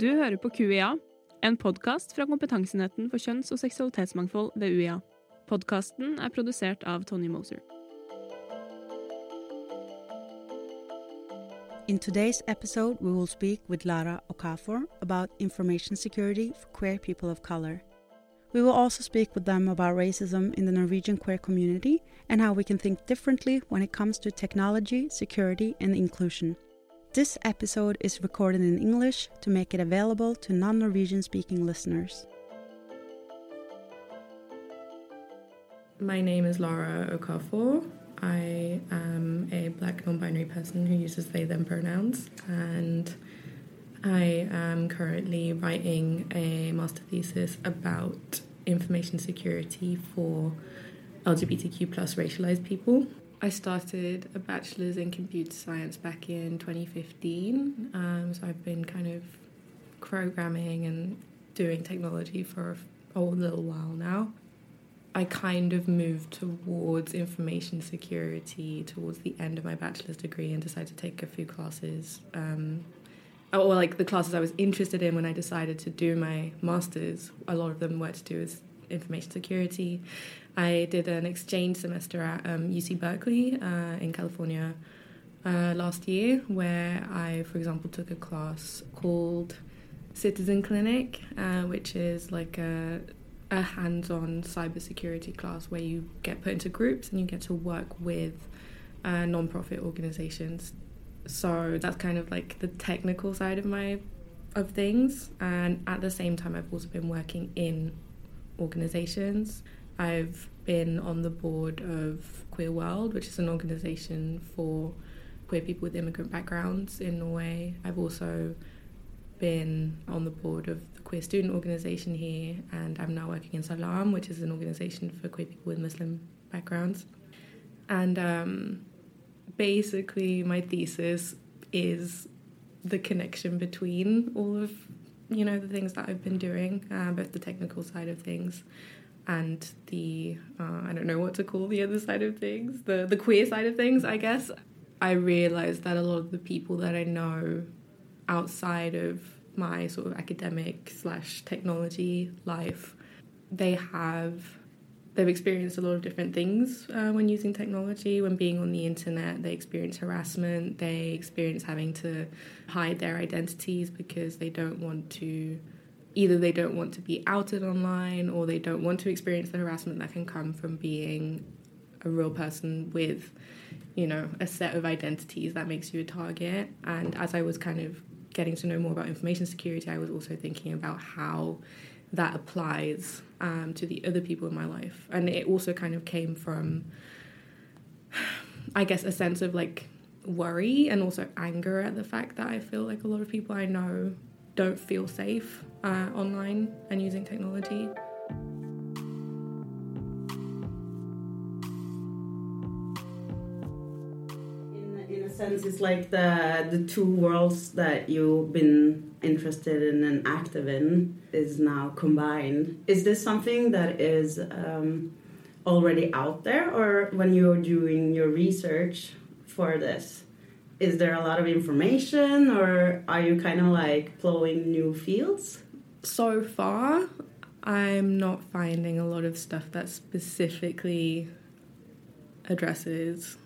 Du hører på QIA, en podkast fra Kompetansenheten for kjønns- og seksualitetsmangfold ved UiA. Podkasten er produsert av Tonje Moser. In today's episode, we will speak with Lara Okafor about information security for queer people of color. We will also speak with them about racism in the Norwegian queer community and how we can think differently when it comes to technology, security, and inclusion. This episode is recorded in English to make it available to non Norwegian speaking listeners. My name is Lara Okafor. I am a black non binary person who uses they them pronouns, and I am currently writing a master thesis about information security for LGBTQ plus racialized people. I started a bachelor's in computer science back in 2015, um, so I've been kind of programming and doing technology for a little while now. I kind of moved towards information security towards the end of my bachelor's degree and decided to take a few classes. Um, or like the classes I was interested in when I decided to do my master's, a lot of them were to do with information security. I did an exchange semester at um, UC Berkeley uh, in California uh, last year, where I, for example, took a class called Citizen Clinic, uh, which is like a, a hands on cybersecurity class where you get put into groups and you get to work with uh, non profit organizations. So that's kind of like the technical side of my of things and at the same time I've also been working in organizations. I've been on the board of Queer World, which is an organization for queer people with immigrant backgrounds in Norway. I've also been on the board of the queer student organization here, and I'm now working in Salam, which is an organization for queer people with Muslim backgrounds. And um, basically, my thesis is the connection between all of you know the things that I've been doing, uh, both the technical side of things and the uh, I don't know what to call the other side of things, the the queer side of things, I guess. I realized that a lot of the people that I know outside of my sort of academic slash technology life, they have they've experienced a lot of different things uh, when using technology. When being on the internet, they experience harassment, they experience having to hide their identities because they don't want to. Either they don't want to be outed online or they don't want to experience the harassment that can come from being a real person with, you know, a set of identities that makes you a target. And as I was kind of getting to know more about information security, I was also thinking about how that applies um, to the other people in my life. And it also kind of came from, I guess, a sense of like worry and also anger at the fact that I feel like a lot of people I know don't feel safe uh, online and using technology. In, in a sense, it's like the the two worlds that you've been interested in and active in is now combined. Is this something that is um, already out there, or when you're doing your research for this? Is there a lot of information, or are you kind of like plowing new fields? So far, I'm not finding a lot of stuff that specifically addresses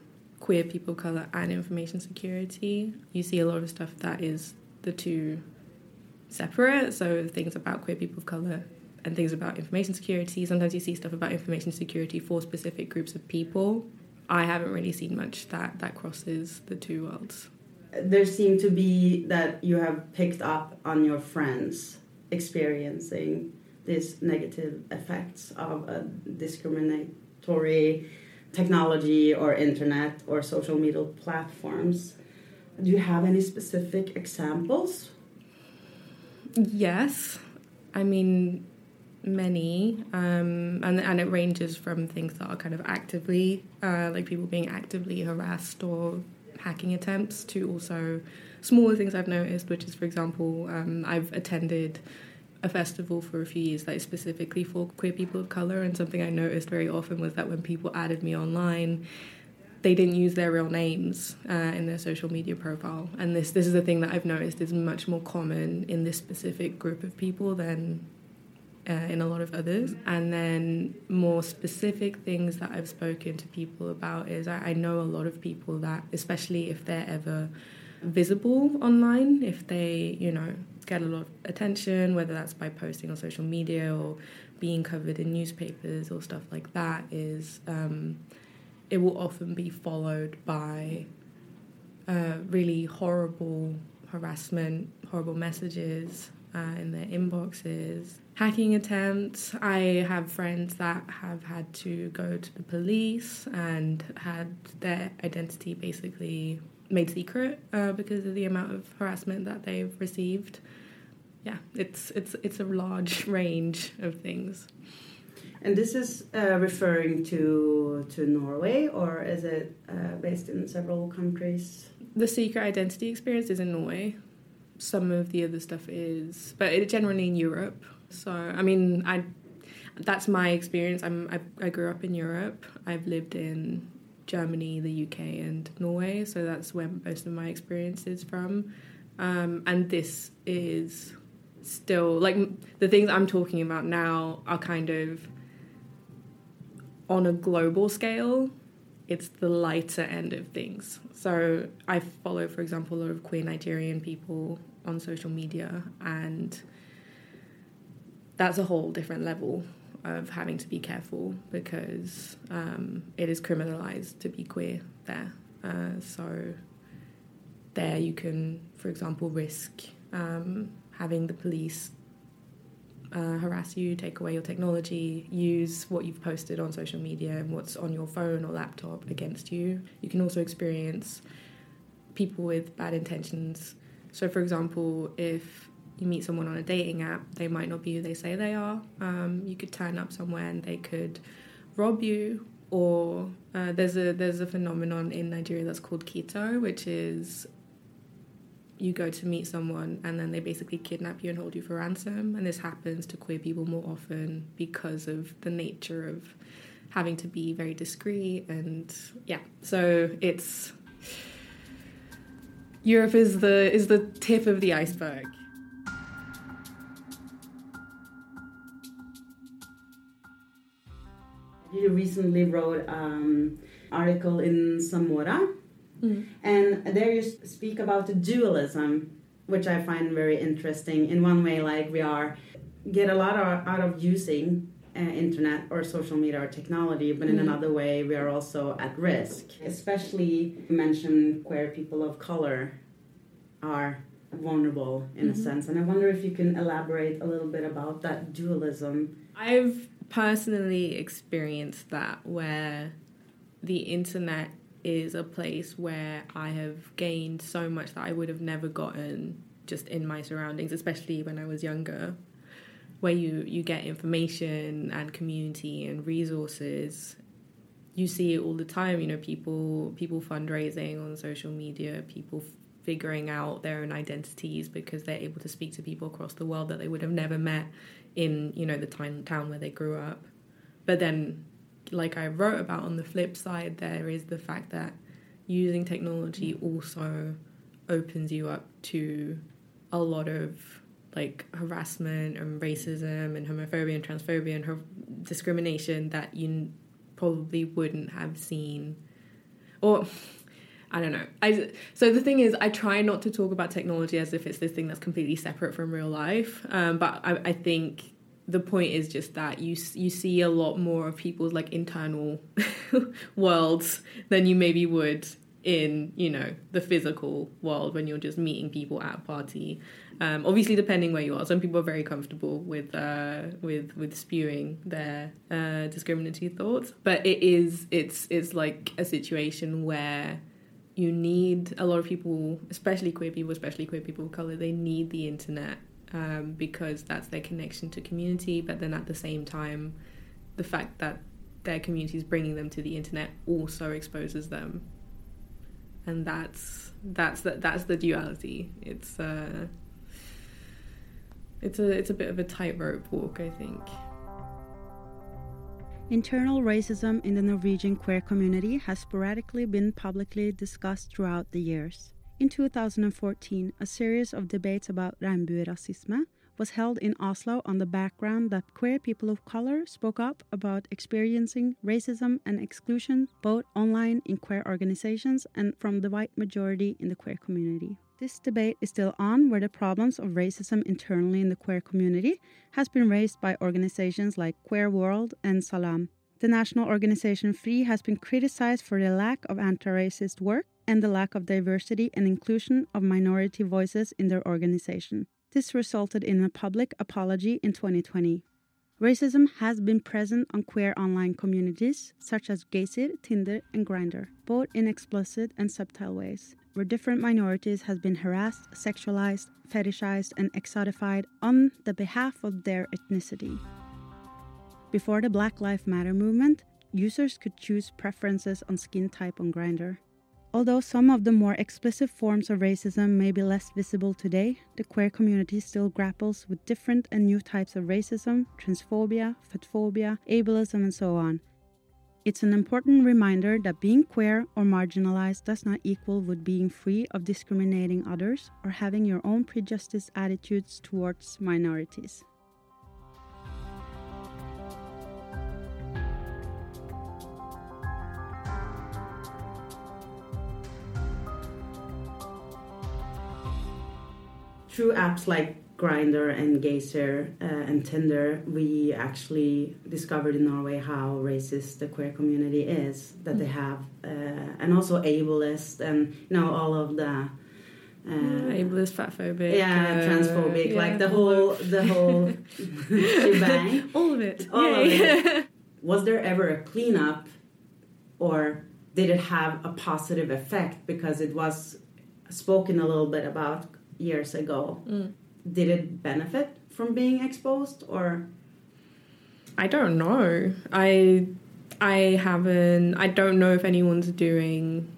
queer people of color and information security. You see a lot of stuff that is the two separate. So things about queer people of color and things about information security. Sometimes you see stuff about information security for specific groups of people. I haven't really seen much that that crosses the two worlds. There seem to be that you have picked up on your friends experiencing these negative effects of a discriminatory technology or internet or social media platforms. Do you have any specific examples? Yes, I mean many, um, and and it ranges from things that are kind of actively, uh, like people being actively harassed or hacking attempts, to also smaller things I've noticed, which is, for example, um, I've attended a festival for a few years that is specifically for queer people of color, and something I noticed very often was that when people added me online, they didn't use their real names uh, in their social media profile. And this this is the thing that I've noticed is much more common in this specific group of people than uh, in a lot of others. And then more specific things that I've spoken to people about is I, I know a lot of people that, especially if they're ever visible online, if they, you know, get a lot of attention, whether that's by posting on social media or being covered in newspapers or stuff like that, is um, it will often be followed by uh, really horrible harassment, horrible messages uh, in their inboxes, hacking attempts. I have friends that have had to go to the police and had their identity basically made secret uh, because of the amount of harassment that they've received. Yeah, it's it's it's a large range of things. And this is uh, referring to to Norway, or is it uh, based in several countries? The secret identity experience is in Norway. Some of the other stuff is, but it generally in Europe. So I mean, I that's my experience. I'm I, I grew up in Europe. I've lived in Germany, the UK, and Norway. So that's where most of my experience is from. Um, and this is still like the things I'm talking about now are kind of on a global scale. It's the lighter end of things. So I follow, for example, a lot of queer Nigerian people on social media, and that's a whole different level of having to be careful because um, it is criminalized to be queer there. Uh, so there you can, for example, risk um, having the police uh, harass you, take away your technology, use what you've posted on social media and what's on your phone or laptop against you. You can also experience people with bad intentions. So, for example, if you meet someone on a dating app, they might not be who they say they are. Um, you could turn up somewhere and they could rob you. Or uh, there's a there's a phenomenon in Nigeria that's called keto, which is you go to meet someone and then they basically kidnap you and hold you for ransom. And this happens to queer people more often because of the nature of having to be very discreet and yeah. So it's Europe is the is the tip of the iceberg. You recently wrote um, article in Samora, mm. and there you speak about the dualism, which I find very interesting. In one way, like we are get a lot of, out of using uh, internet or social media or technology, but in mm. another way, we are also at risk. Especially, you mentioned queer people of color are vulnerable in mm-hmm. a sense, and I wonder if you can elaborate a little bit about that dualism. I've personally experienced that where the internet is a place where I have gained so much that I would have never gotten just in my surroundings, especially when I was younger, where you, you get information and community and resources. You see it all the time, you know, people people fundraising on social media, people figuring out their own identities because they're able to speak to people across the world that they would have never met in you know the town town where they grew up. But then, like I wrote about on the flip side, there is the fact that using technology also opens you up to a lot of like harassment and racism and homophobia and transphobia and her- discrimination that you probably wouldn't have seen or I don't know. I so the thing is, I try not to talk about technology as if it's this thing that's completely separate from real life. Um, but I, I think the point is just that you you see a lot more of people's like internal worlds than you maybe would in you know the physical world when you're just meeting people at a party. Um, obviously, depending where you are, some people are very comfortable with uh, with with spewing their uh, discriminatory thoughts, but it is it's it's like a situation where you need a lot of people, especially queer people, especially queer people of color, they need the internet um, because that's their connection to community. But then at the same time, the fact that their community is bringing them to the internet also exposes them, and that's that's the, that's the duality. It's uh, it's a it's a bit of a tightrope walk, I think. Internal racism in the Norwegian queer community has sporadically been publicly discussed throughout the years. In 2014, a series of debates about regnbuerasisme was held in Oslo on the background that queer people of color spoke up about experiencing racism and exclusion both online in queer organizations and from the white majority in the queer community. This debate is still on, where the problems of racism internally in the queer community has been raised by organizations like Queer World and Salam. The national organization FRI has been criticized for the lack of anti racist work and the lack of diversity and inclusion of minority voices in their organization. This resulted in a public apology in 2020. Racism has been present on queer online communities such as Gaysir, Tinder, and Grindr, both in explicit and subtle ways where different minorities has been harassed, sexualized, fetishized, and exotified on the behalf of their ethnicity. Before the Black Lives Matter movement, users could choose preferences on skin type on Grindr. Although some of the more explicit forms of racism may be less visible today, the queer community still grapples with different and new types of racism, transphobia, fatphobia, ableism, and so on, it's an important reminder that being queer or marginalized does not equal with being free of discriminating others or having your own prejudiced attitudes towards minorities. Through apps like Grindr and Gaysir uh, and Tinder, we actually discovered in Norway how racist the queer community is. That they have, uh, and also ableist, and you know all of the uh, yeah, ableist, fatphobic, yeah, uh, transphobic, yeah, like the whole the whole shebang, all of it, all Yay. of it. Was there ever a cleanup, or did it have a positive effect because it was spoken a little bit about years ago? Mm did it benefit from being exposed or I don't know. I I haven't I don't know if anyone's doing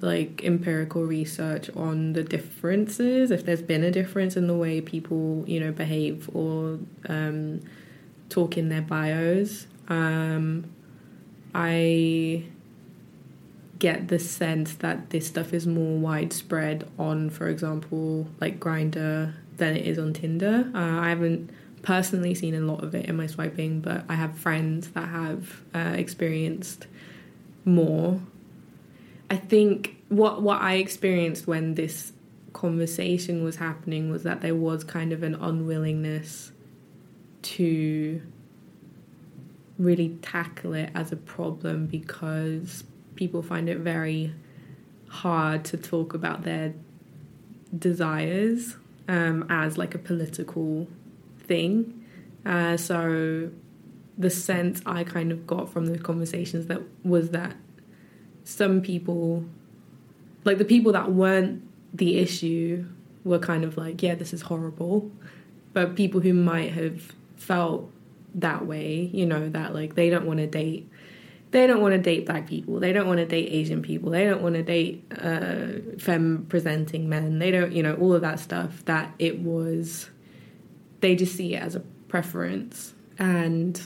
like empirical research on the differences if there's been a difference in the way people you know behave or um, talk in their bios um, i get the sense that this stuff is more widespread on for example like Grindr than it is on Tinder. Uh, I haven't personally seen a lot of it in my swiping, but I have friends that have uh, experienced more. I think what what I experienced when this conversation was happening was that there was kind of an unwillingness to really tackle it as a problem because people find it very hard to talk about their desires um, as like a political thing. Uh, so the sense I kind of got from the conversations that was that some people, like the people that weren't the issue, were kind of like, yeah, this is horrible. But people who might have felt that way, you know, that like they don't want to date they don't want to date black people. They don't want to date Asian people. They don't want to date uh, femme presenting men. They don't, you know, all of that stuff. That it was, they just see it as a preference. And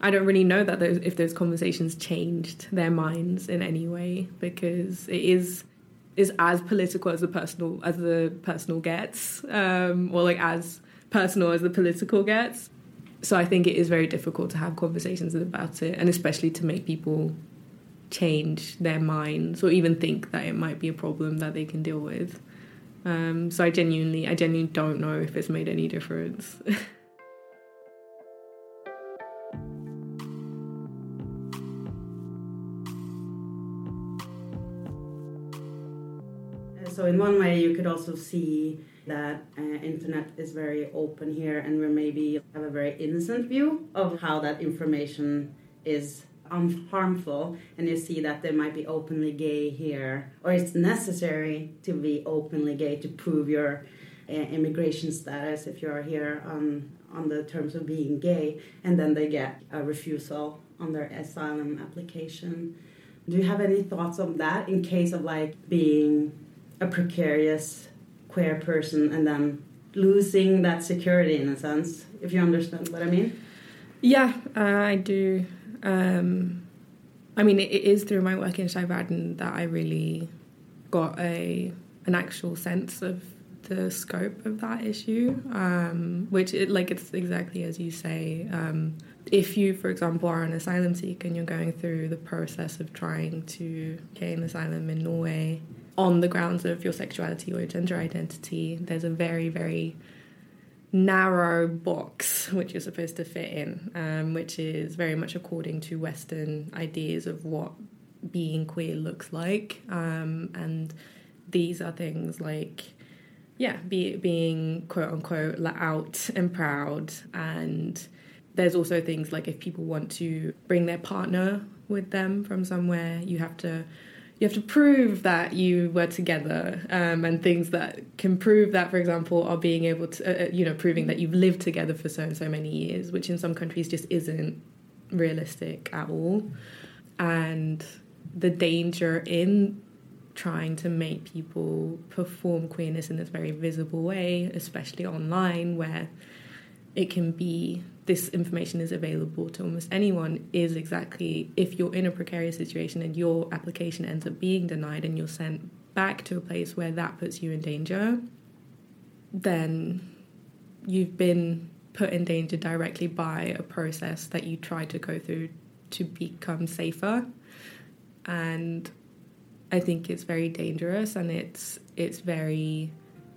I don't really know that those, if those conversations changed their minds in any way because it is is as political as the personal as the personal gets, um, or like as personal as the political gets so I think it is very difficult to have conversations about it, and especially to make people change their minds or even think that it might be a problem that they can deal with. Um, so I genuinely, I genuinely don't know if it's made any difference. so in one way, you could also see that uh, internet is very open here and we maybe have a very innocent view of how that information is harmful. And you see that there might be openly gay here or it's necessary to be openly gay to prove your uh, immigration status if you're here on on the terms of being gay. And then they get a refusal on their asylum application. Do you have any thoughts on that in case of like being a precarious queer person and then losing that security in a sense if you understand what i mean yeah uh, i do Um, I mean, it, it is through my work in Skeiv that I really got a an actual sense of the scope of that issue, um, which it, like it's exactly as you say. Um, if you, for example, are an asylum seeker and you're going through the process of trying to gain asylum in Norway on the grounds of your sexuality or your gender identity, there's a very, very narrow box which you're supposed to fit in, um, which is very much according to Western ideas of what being queer looks like. Um, and these are things like, yeah, be, being quote unquote let out and proud. And there's also things like if people want to bring their partner with them from somewhere, you have to you have to prove that you were together um, and things that can prove that for example are being able to uh, uh, you know proving that you've lived together for so and so many years which in some countries just isn't realistic at all. And the danger in trying to make people perform queerness in this very visible way especially online where it can be this information is available to almost anyone is exactly if you're in a precarious situation and your application ends up being denied and you're sent back to a place where that puts you in danger, then you've been put in danger directly by a process that you try to go through to become safer. And I think it's very dangerous and it's it's very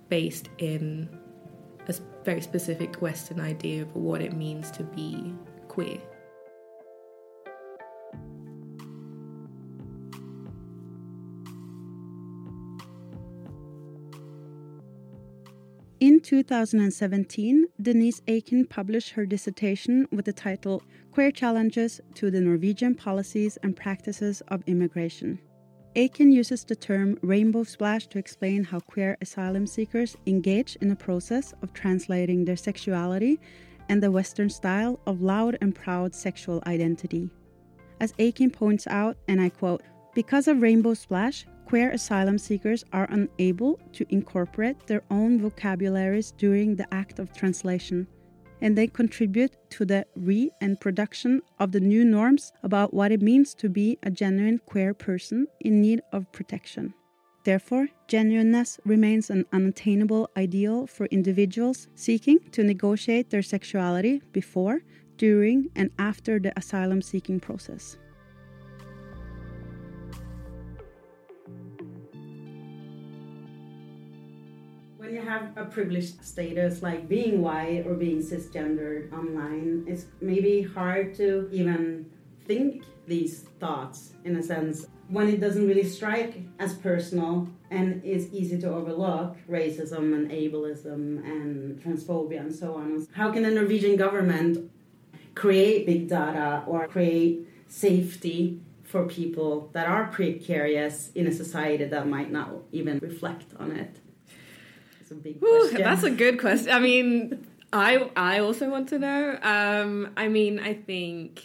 based in a very specific Western idea of what it means to be queer. In 2017, Deniz Akin published her dissertation with the title Queer Challenges to the Norwegian Policies and Practices of Immigration. Akin uses the term rainbow splash to explain how queer asylum seekers engage in the process of translating their sexuality and the Western style of loud and proud sexual identity. As Akin points out, and I quote, because of rainbow splash, queer asylum seekers are unable to incorporate their own vocabularies during the act of translation and they contribute to the re and production of the new norms about what it means to be a genuine queer person in need of protection. Therefore, genuineness remains an unattainable ideal for individuals seeking to negotiate their sexuality before, during, and after the asylum seeking process. When you have a privileged status like being white or being cisgendered online, it's maybe hard to even think these thoughts in a sense when it doesn't really strike as personal and it's easy to overlook racism and ableism and transphobia and so on. How can the Norwegian government create big data or create safety for people that are precarious in a society that might not even reflect on it? A big question. that's a good question. I mean, I I also want to know. Um, I mean, I think.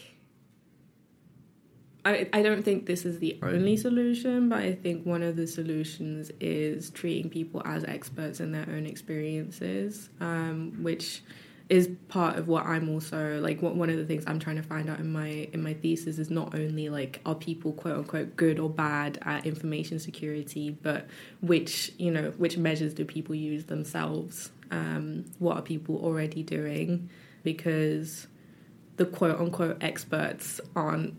I, I don't think this is the only solution, but I think one of the solutions is treating people as experts in their own experiences, um, which is part of what I'm also like what one of the things I'm trying to find out in my in my thesis is not only like are people quote unquote good or bad at information security but which you know which measures do people use themselves? Um, what are people already doing? Because the quote unquote experts aren't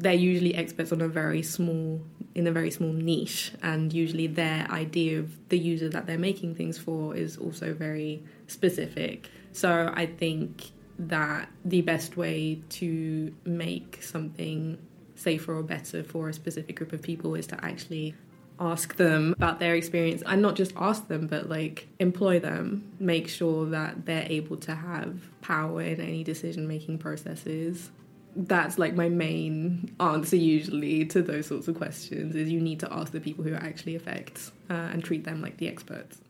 they're usually experts on a very small in a very small niche and usually their idea of the user that they're making things for is also very specific. So I think that the best way to make something safer or better for a specific group of people is to actually ask them about their experience and not just ask them but like employ them. Make sure that they're able to have power in any decision making processes that's like my main answer usually to those sorts of questions is you need to ask the people who are actually affect uh, and treat them like the experts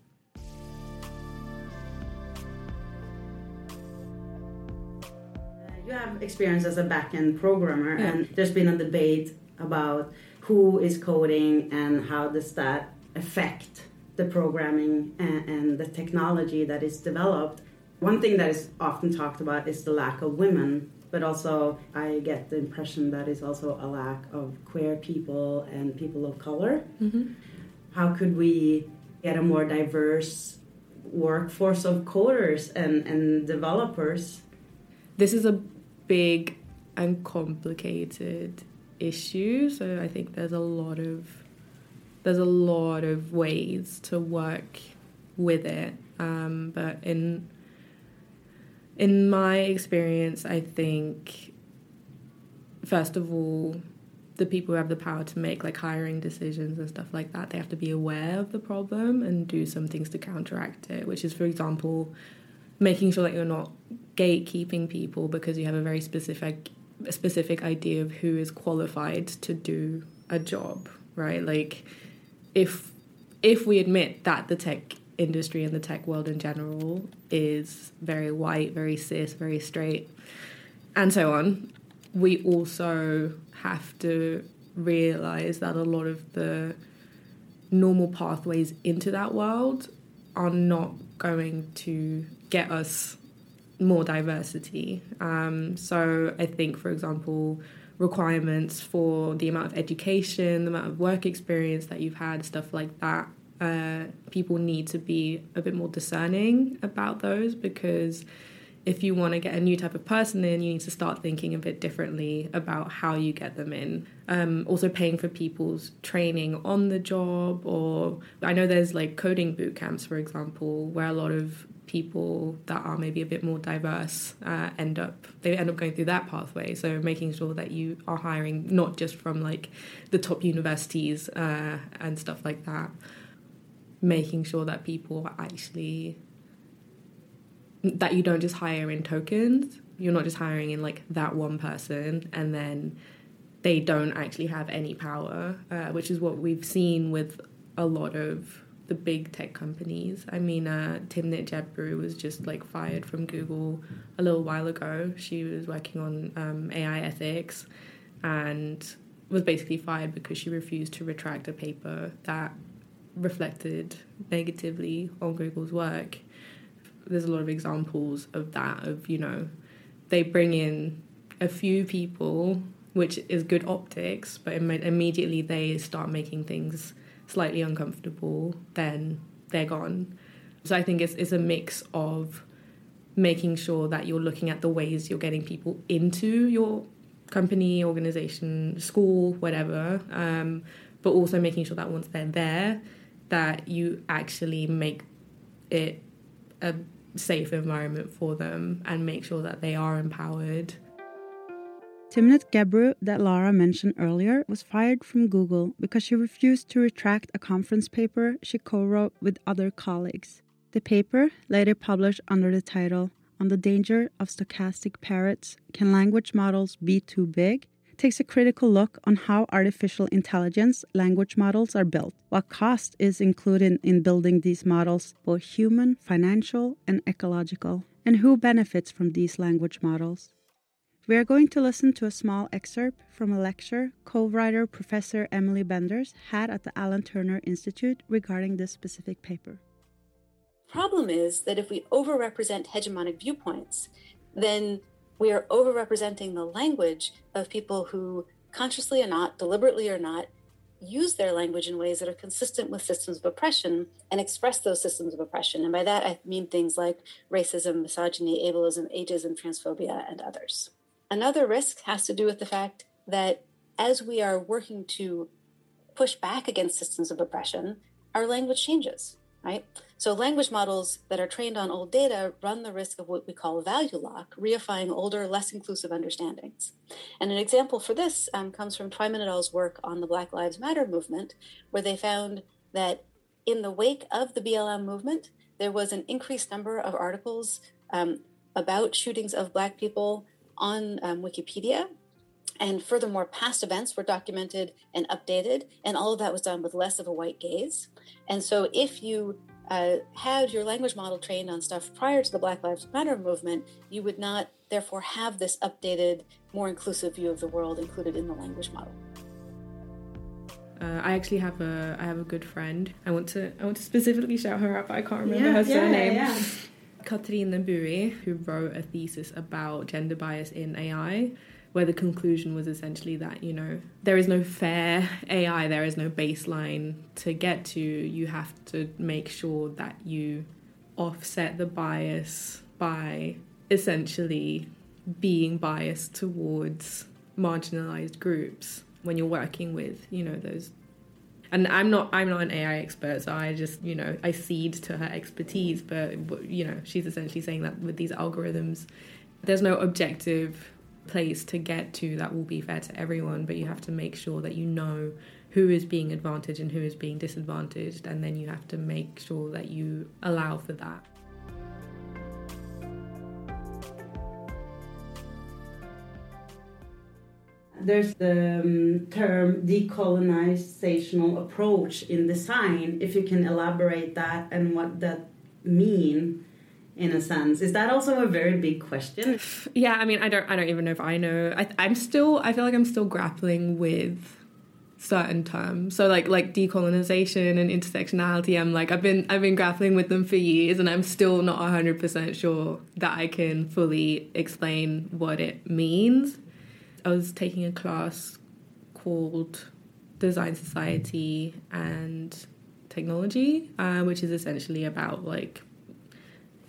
you have experience as a backend programmer, yeah. and there's been a debate about who is coding and how does that affect the programming and, and the technology that is developed. One thing that is often talked about is the lack of women but also I get the impression that is also a lack of queer people and people of color. Mm-hmm. How could we get a more diverse workforce of coders and, and developers? This is a big and complicated issue, so I think there's a lot of there's a lot of ways to work with it. Um, but in in my experience, I think first of all, the people who have the power to make like hiring decisions and stuff like that, they have to be aware of the problem and do some things to counteract it. Which is, for example, making sure that you're not gatekeeping people because you have a very specific a specific idea of who is qualified to do a job, right? Like if if we admit that the tech industry and the tech world in general is very white, very cis, very straight, and so on, we also have to realize that a lot of the normal pathways into that world are not going to get us more diversity. Um, so I think, for example, requirements for the amount of education, the amount of work experience that you've had, stuff like that. Uh, people need to be a bit more discerning about those because if you want to get a new type of person in, you need to start thinking a bit differently about how you get them in. Um, also, paying for people's training on the job, or I know there's like coding boot camps, for example, where a lot of people that are maybe a bit more diverse uh, end up they end up going through that pathway so making sure that you are hiring not just from like the top universities uh, and stuff like that making sure that people are actually that you don't just hire in tokens you're not just hiring in like that one person and then they don't actually have any power uh, which is what we've seen with a lot of the big tech companies. I mean, uh, Timnit Gebru was just like fired from Google a little while ago. She was working on um, AI ethics and was basically fired because she refused to retract a paper that reflected negatively on Google's work. There's a lot of examples of that, of, you know, they bring in a few people, which is good optics, but immediately they start making things slightly uncomfortable, then they're gone. So I think it's it's a mix of making sure that you're looking at the ways you're getting people into your company, organization, school, whatever, um, but also making sure that once they're there, that you actually make it a safe environment for them and make sure that they are empowered Timnit Gebru, that Lara mentioned earlier, was fired from Google because she refused to retract a conference paper she co wrote with other colleagues. The paper, later published under the title On the Danger of Stochastic Parrots Can Language Models Be Too Big? Takes a critical look on how artificial intelligence language models are built, what cost is included in building these models, both human, financial, and ecological, and who benefits from these language models. We are going to listen to a small excerpt from a lecture co writer Professor Emily Bender's had at the Alan Turing Institute regarding this specific paper. Problem is that if we overrepresent hegemonic viewpoints, then we are overrepresenting the language of people who, consciously or not, deliberately or not, use their language in ways that are consistent with systems of oppression and express those systems of oppression. And by that, I mean things like racism, misogyny, ableism, ageism, transphobia, and others. Another risk has to do with the fact that as we are working to push back against systems of oppression, our language changes, right? So language models that are trained on old data run the risk of what we call value lock, reifying older, less inclusive understandings. And an example for this um, comes from Twyman et al.'s work on the Black Lives Matter movement, where they found that in the wake of the BLM movement, there was an increased number of articles um, about shootings of Black people on um, Wikipedia. And furthermore, past events were documented and updated, and all of that was done with less of a white gaze. And so, if you uh, had your language model trained on stuff prior to the Black Lives Matter movement, you would not therefore have this updated, more inclusive view of the world included in the language model. Uh, I actually have a I have a good friend. I want to I want to specifically shout her out, but I can't remember yeah, her surname. Yeah, yeah. Cathrine Bui, who wrote a thesis about gender bias in AI, where the conclusion was essentially that, you know, there is no fair AI, there is no baseline to get to. You have to make sure that you offset the bias by essentially being biased towards marginalized groups when you're working with, you know, those and I'm not I'm not an AI expert, so I just you know I cede to her expertise. But you know she's essentially saying that with these algorithms, there's no objective place to get to that will be fair to everyone. But you have to make sure that you know who is being advantaged and who is being disadvantaged, and then you have to make sure that you allow for that. there's the um, term decolonizational approach in design if you can elaborate that and what that mean in a sense. Is that also a very big question? Yeah i mean i don't i don't even know if i know. I, i'm still i feel like i'm still grappling with certain terms. So like like decolonization and intersectionality i'm like i've been i've been grappling with them for years and i'm still not 100% sure that i can fully explain what it means. I was taking a class called Design Society and Technology, uh, which is essentially about like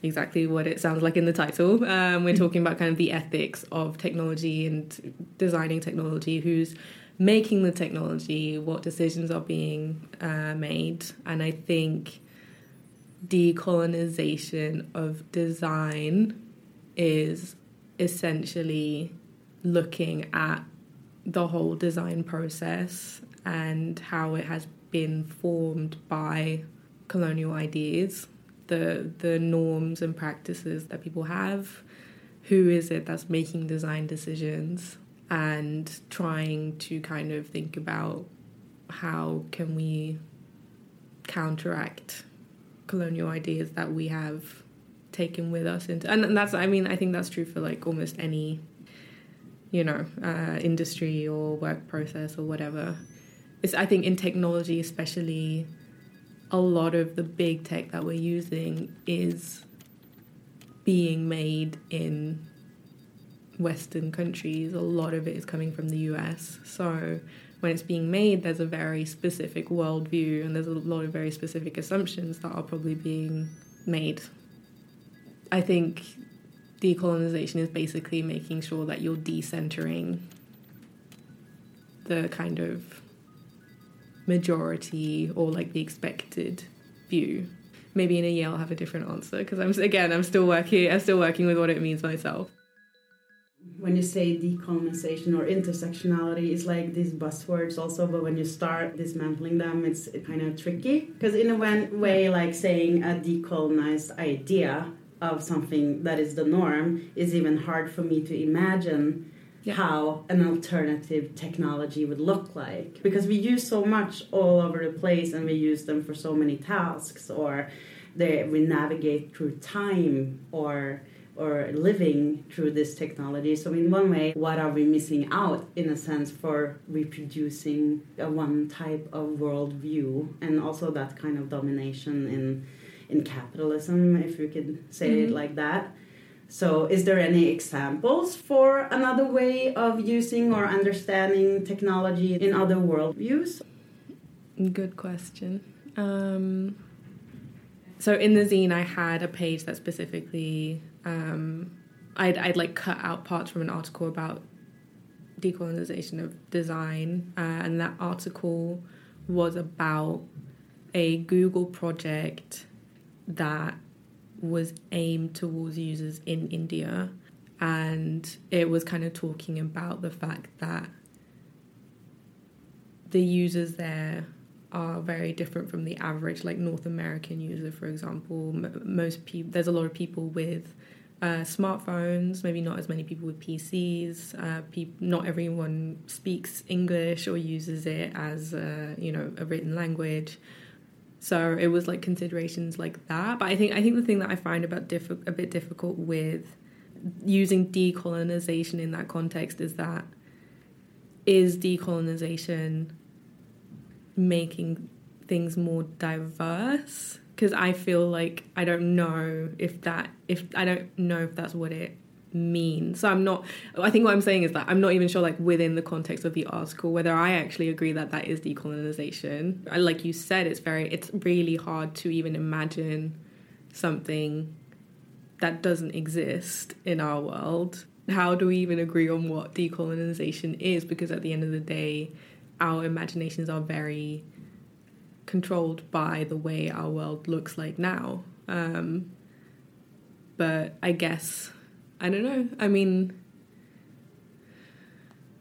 exactly what it sounds like in the title. Um, we're talking about kind of the ethics of technology and designing technology, who's making the technology, what decisions are being uh, made, and I think decolonization of design is essentially looking at the whole design process and how it has been formed by colonial ideas, the the norms and practices that people have, who is it that's making design decisions and trying to kind of think about how can we counteract colonial ideas that we have taken with us into and that's I mean I think that's true for like almost any you know, uh, industry or work process or whatever. It's, I think in technology, especially, a lot of the big tech that we're using is being made in Western countries. A lot of it is coming from the US. So when it's being made, there's a very specific worldview and there's a lot of very specific assumptions that are probably being made. I think decolonization is basically making sure that you're decentering the kind of majority or like the expected view. Maybe in a year I'll have a different answer because I'm again I'm still working I'm still working with what it means myself. When you say decolonization or intersectionality, it's like these buzzwords also, but when you start dismantling them, it's kind of tricky because in a way, like saying a decolonized idea of something that is the norm is even hard for me to imagine yeah. how an alternative technology would look like because we use so much all over the place and we use them for so many tasks or they, we navigate through time or or living through this technology. So in one way, what are we missing out in a sense for reproducing a one type of worldview and also that kind of domination in in capitalism, if you could say mm -hmm. it mm-hmm. like that. So, is there any examples for another way of using or understanding technology in other worldviews? Good question. Um, so, in the zine, I had a page that specifically um, I'd, I'd like cut out parts from an article about decolonization of design, uh, and that article was about a Google project that was aimed towards users in India. And it was kind of talking about the fact that the users there are very different from the average, like North American user, for example. M- most people, there's a lot of people with uh, smartphones, maybe not as many people with PCs. Uh, pe- not everyone speaks English or uses it as a, you know a written language. So it was like considerations like that. But I think I think the thing that I find about diff- a bit difficult with using decolonization in that context is that is decolonization making things more diverse because I feel like I don't know if that if I don't know if that's what it means. So I'm not. I think what I'm saying is that I'm not even sure, like within the context of the article, whether I actually agree that that is decolonization. Like you said, it's very. It's really hard to even imagine something that doesn't exist in our world. How do we even agree on what decolonization is? Because at the end of the day, our imaginations are very controlled by the way our world looks like now. Um, but I guess, I don't know. I mean,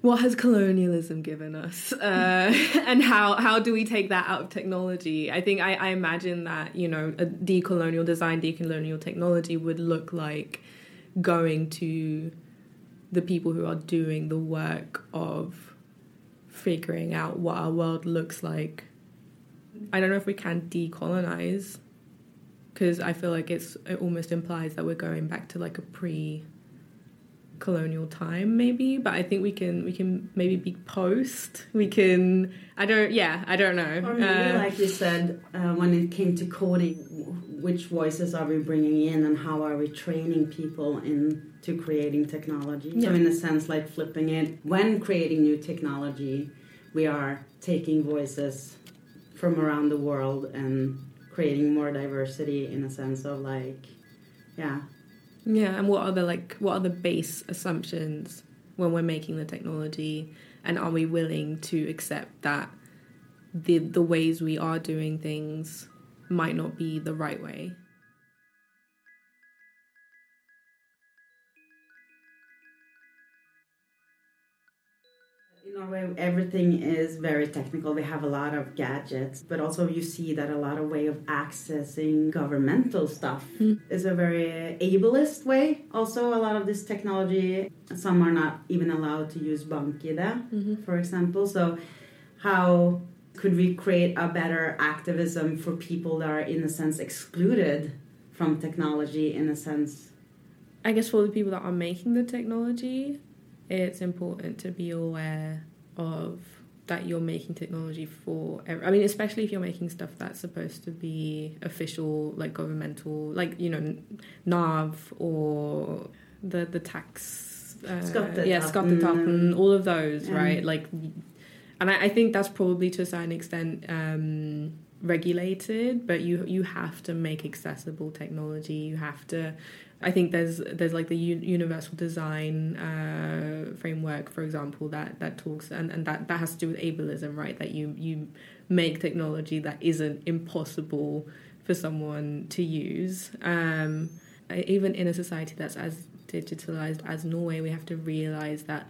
what has colonialism given us? Uh, and how how do we take that out of technology? I think I, I, imagine that you know a decolonial design decolonial technology would look like going to the people who are doing the work of figuring out what our world looks like. I don't know if we can decolonize because I feel like it's it almost implies that we're going back to like a pre colonial time maybe but i think we can we can maybe be post. We can i don't yeah i don't know. Or maybe uh, like you said uh, when it came to coding which voices are we bringing in and how are we training people into creating technology? Yeah. so in a sense like flipping it when creating new technology we are taking voices from around the world and creating more diversity in a sense of like yeah yeah and what are the like what are the base assumptions when we're making the technology and are we willing to accept that the the ways we are doing things might not be the right way Norway, everything is very technical. We have a lot of gadgets, but also you see that a lot of way of accessing governmental stuff mm. is a very ableist way. Also, a lot of this technology, some are not even allowed to use BankID, mm-hmm. for example. So, how could we create a better activism for people that are, in a sense, excluded from technology? In a sense, I guess for the people that are making the technology, it's important to be aware of that you're making technology for i mean especially if you're making stuff that's supposed to be official like governmental like you know nav or the the tax uh, yeah skatteetaten all of those mm. right? Like and I, I, think that's probably to a certain extent um, regulated but you you have to make accessible technology. You have to I think there's there's like the u- universal design uh, framework, for example, that that talks and, and that that has to do with ableism, right? That you you make technology that isn't impossible for someone to use. Um, even in a society that's as digitalized as Norway, we have to realize that.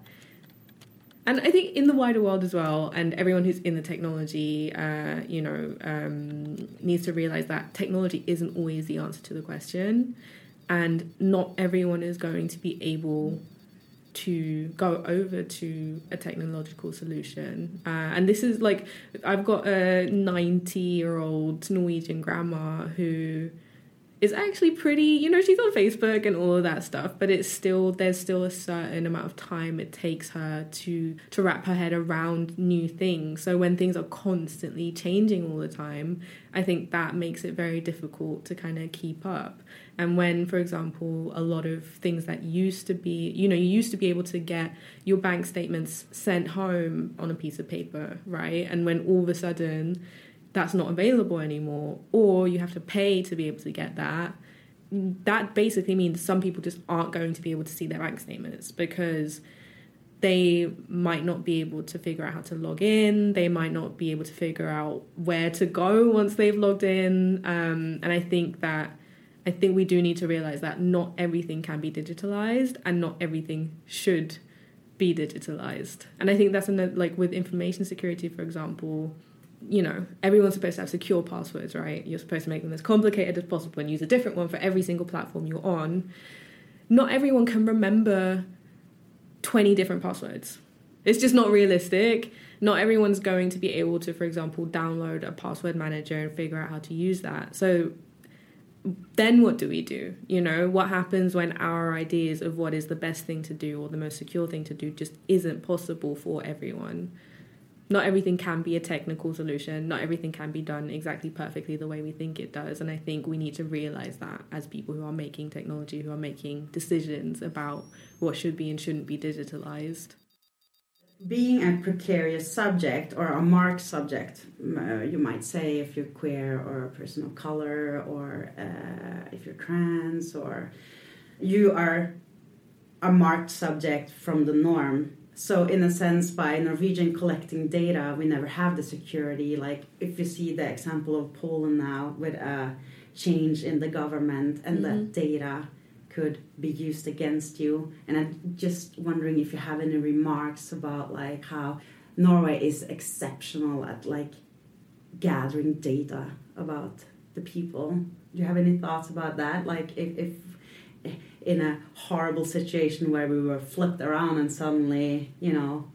And I think in the wider world as well, and everyone who's in the technology, uh, you know, um, needs to realize that technology isn't always the answer to the question and not everyone is going to be able to go over to a technological solution. Uh, and this is like, I've got a 90 year old Norwegian grandma who is actually pretty, you know, she's on Facebook and all of that stuff, but it's still, there's still a certain amount of time it takes her to, to wrap her head around new things. So when things are constantly changing all the time, I think that makes it very difficult to kind of keep up. And when, for example, a lot of things that used to be, you know, you used to be able to get your bank statements sent home on a piece of paper, right? And when all of a sudden that's not available anymore, or you have to pay to be able to get that, that basically means some people just aren't going to be able to see their bank statements because they might not be able to figure out how to log in. They might not be able to figure out where to go once they've logged in. Um, and I think that I think we do need to realize that not everything can be digitalized and not everything should be digitalized. And I think that's another, like with information security, for example, you know, everyone's supposed to have secure passwords, right? You're supposed to make them as complicated as possible and use a different one for every single platform you're on. Not everyone can remember 20 different passwords. It's just not realistic. Not everyone's going to be able to, for example, download a password manager and figure out how to use that. So then what do we do? You know, what happens when our ideas of what is the best thing to do or the most secure thing to do just isn't possible for everyone? Not everything can be a technical solution. Not everything can be done exactly perfectly the way we think it does. And I think we need to realize that as people who are making technology, who are making decisions about what should be and shouldn't be digitalized. Being a precarious subject or a marked subject, uh, you might say if you're queer or a person of color or uh, if you're trans or you are a marked subject from the norm so in a sense by norwegian collecting data we never have the security. Like if you see the example of poland now with a change in the government and mm-hmm. that data could be used against you. And i'm just wondering if you have any remarks about like how norway is exceptional at like gathering data about the people. Do you have any thoughts about that? Like if, if in a horrible situation where we were flipped around and suddenly, you know.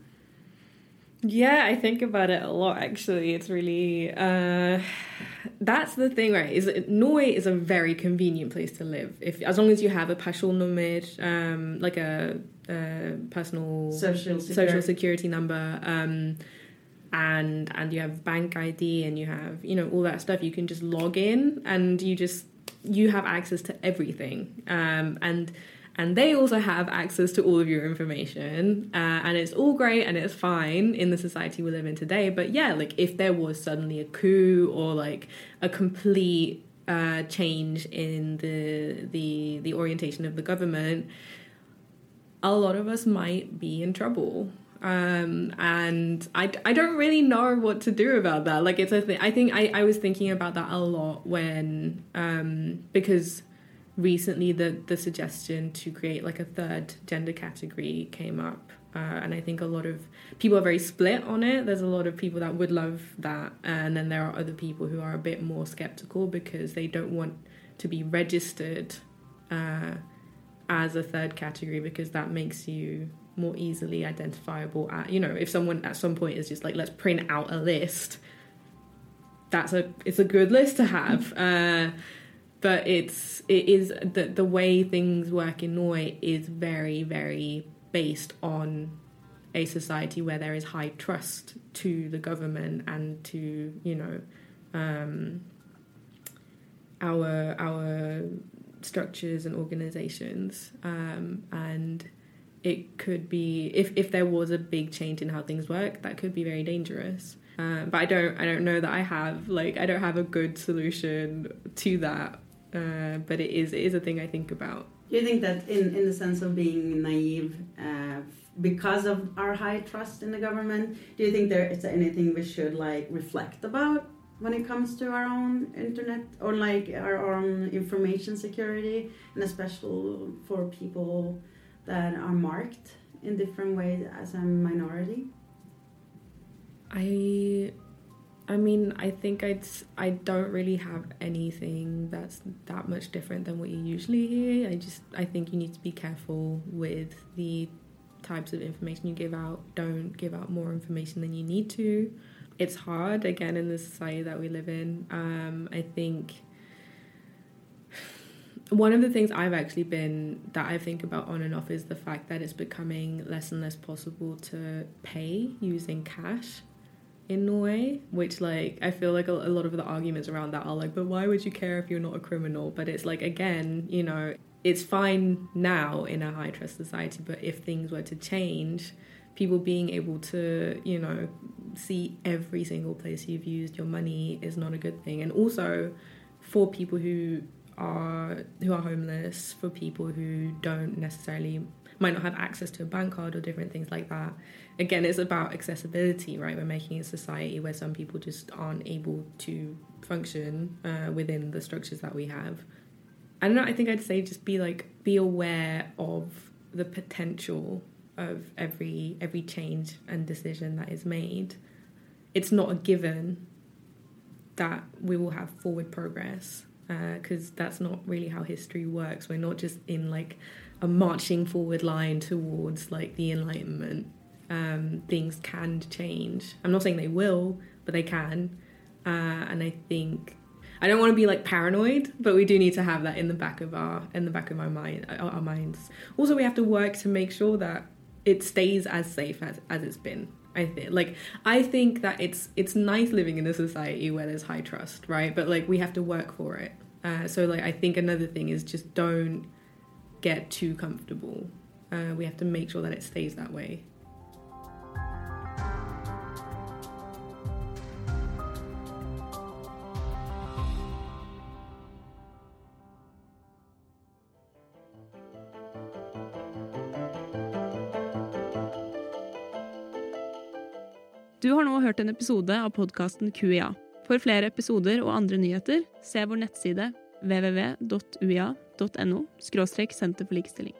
Yeah, I think about it a lot actually. It's really uh that's the thing, right? Is Norway is a very convenient place to live. If as long as you have a personnummer, um like a, a personal social security. social security number, um and and you have bank ID and you have you know all that stuff you can just log in and you just you have access to everything um, and and they also have access to all of your information uh, and it's all great and it's fine in the society we live in today but yeah like if there was suddenly a coup or like a complete uh, change in the the the orientation of the government a lot of us might be in trouble um, and I, I don't really know what to do about that. Like it's a thing. I think I, I was thinking about that a lot when um, because recently the the suggestion to create like a third gender category came up. Uh, and I think a lot of people are very split on it. There's a lot of people that would love that, and then there are other people who are a bit more skeptical because they don't want to be registered uh, as a third category because that makes you more easily identifiable at you know if someone at some point is just like let's print out a list that's a it's a good list to have. Uh, but it's it is the the way things work in Norway is very very based on a society where there is high trust to the government and to you know um, our our structures and organizations. Um, and it could be if if there was a big change in how things work, that could be very dangerous. Uh, but I don't I don't know that I have like I don't have a good solution to that. Uh, but it is it is a thing I think about. Do you think that in in the sense of being naive? Uh, because of our high trust in the government, do you think there is anything we should like reflect about when it comes to our own internet or like our own information security, and especially for people that are marked in different ways as a minority? I I mean, I think I'd I don't really have anything that's that much different than what you usually hear. I just I think you need to be careful with the types of information you give out. Don't give out more information than you need to. It's hard again in the society that we live in. Um, I think one of the things I've actually been that I think about on and off is the fact that it's becoming less and less possible to pay using cash in Norway, which like I feel like a, a, lot of the arguments around that are like, but why would you care if you're not a criminal? But it's like again, you know, it's fine now in a high trust society, but if things were to change, people being able to, you know, see every single place you've used your money is not a good thing. And also for people who are who are homeless, for people who don't necessarily might not have access to a bank card or different things like that. Again, it's about accessibility, right? We're making a society where some people just aren't able to function uh, within the structures that we have. I don't know. I think I'd say just be like be aware of the potential of every every change and decision that is made. It's not a given that we will have forward progress because uh, that's not really how history works. We're not just in like a marching forward line towards like the Enlightenment. Um, things can change. I'm not saying they will, but they can. Uh, and I think I don't want to be like paranoid, but we do need to have that in the back of our in the back of our mind uh, our minds. Also, we have to work to make sure that it stays as safe as, as it's been. I think like I think that it's it's nice living in a society where there's high trust, right? But like we have to work for it. Uh, so like I think another thing is just don't get too comfortable. Uh, we have to make sure that it stays that way. Du har nå hørt en episode av podkasten QIA. For flere episoder og andre nyheter, se vår nettside www.uia.no – senter for likestilling.